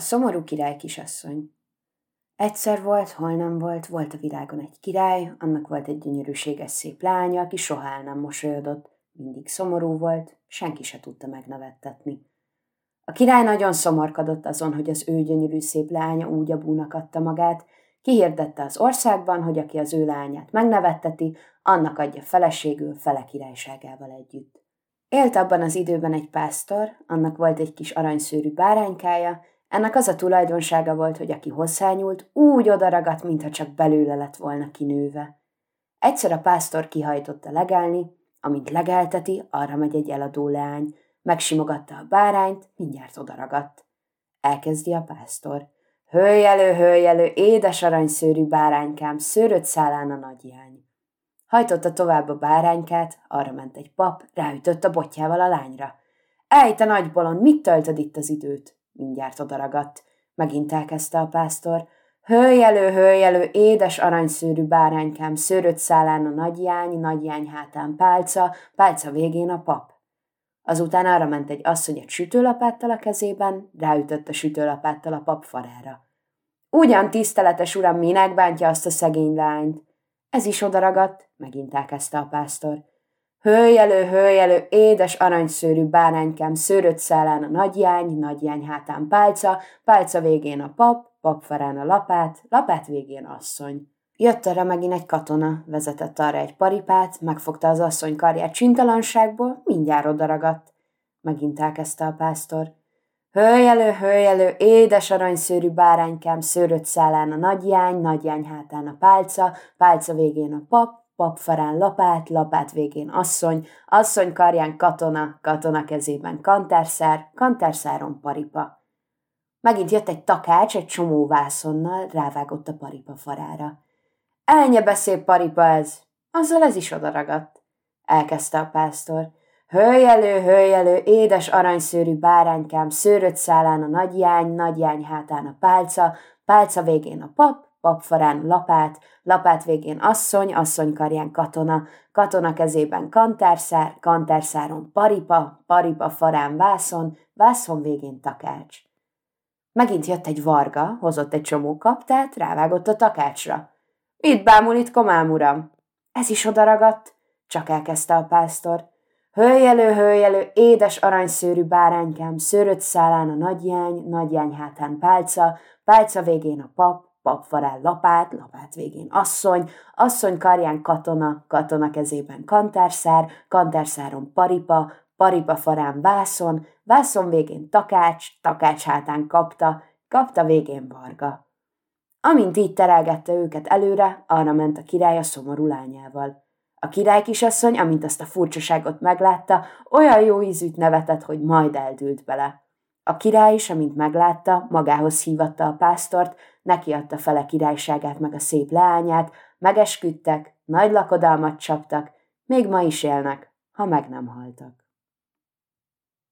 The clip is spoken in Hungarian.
A szomorú király kisasszony Egyszer volt, hol nem volt, volt a világon egy király, annak volt egy gyönyörűséges szép lánya, aki soha el nem mosolyodott, mindig szomorú volt, senki se tudta megnevettetni. A király nagyon szomorkodott azon, hogy az ő gyönyörű szép lánya úgy a búnak adta magát, kihirdette az országban, hogy aki az ő lányát megnevetteti, annak adja feleségül fele királyságával együtt. Élt abban az időben egy pásztor, annak volt egy kis aranyszőrű báránykája, ennek az a tulajdonsága volt, hogy aki hozzányúlt, úgy odaragadt, mintha csak belőle lett volna kinőve. Egyszer a pásztor kihajtotta legelni, amint legelteti, arra megy egy eladó leány, megsimogatta a bárányt, mindjárt odaragadt. Elkezdi a pásztor. Hőjelő, hőjelő, édes aranyszőrű báránykám, szőröt szállán a nagyjány. Hajtotta tovább a báránykát, arra ment egy pap, ráütött a botjával a lányra. Ej, te nagy bolond, mit töltöd itt az időt? Mindjárt odaragadt. Megint elkezdte a pásztor. Hőjelő, hőjelő, édes aranyszőrű báránykám, szőröt szállán a nagyjány, nagyjány hátán pálca, pálca végén a pap. Azután arra ment egy asszony egy sütőlapáttal a kezében, ráütött a sütőlapáttal a pap farára. Ugyan tiszteletes uram, minek bántja azt a szegény lányt? Ez is odaragadt, megint elkezdte a pásztor. Hőjelő, hőjelő, édes aranyszőrű báránykám, szőröt szállán a nagyjány, nagyjány hátán pálca, pálca végén a pap, papfarán a lapát, lapát végén asszony. Jött arra megint egy katona, vezetett arra egy paripát, megfogta az asszony karját csintalanságból, mindjárt odaragadt. Megint elkezdte a pásztor. Hőjelő, hőjelő, édes aranyszőrű báránykám, szőröt szállán a nagyjány, nagyjány hátán a pálca, pálca végén a pap, papfarán lapát, lapát végén asszony, asszony karján katona, katona kezében kantárszár, kantárszáron paripa. Megint jött egy takács egy csomó vászonnal, rávágott a paripa farára. Elnye beszél paripa ez, azzal ez is odaragadt. Elkezdte a pásztor. Hőjelő, hőjelő, édes aranyszőrű báránykám, szőröt szállán a nagyjány, nagyjány hátán a pálca, pálca végén a pap, papfarán lapát, lapát végén asszony, asszony karján katona, katona kezében kantárszár, kantárszáron paripa, paripa farán vászon, vászon végén takács. Megint jött egy varga, hozott egy csomó kaptát, rávágott a takácsra. Mit bámul itt, komám uram? Ez is odaragadt, csak elkezdte a pásztor. Hőjelő, hőjelő, édes aranyszőrű báránykám, szőröt szállán a nagyjány, nagyjány hátán pálca, pálca végén a pap, papfarán lapát, lapát végén asszony, asszony karján katona, katona kezében kantárszár, kantárszáron paripa, paripa farán vászon, vászon végén takács, takács hátán kapta, kapta végén varga. Amint így terelgette őket előre, arra ment a király a szomorú lányával. A király kisasszony, amint azt a furcsaságot meglátta, olyan jó ízűt nevetett, hogy majd eldült bele. A király is, amint meglátta, magához hívatta a pásztort, neki adta fele királyságát meg a szép leányát, megesküdtek, nagy lakodalmat csaptak, még ma is élnek, ha meg nem haltak.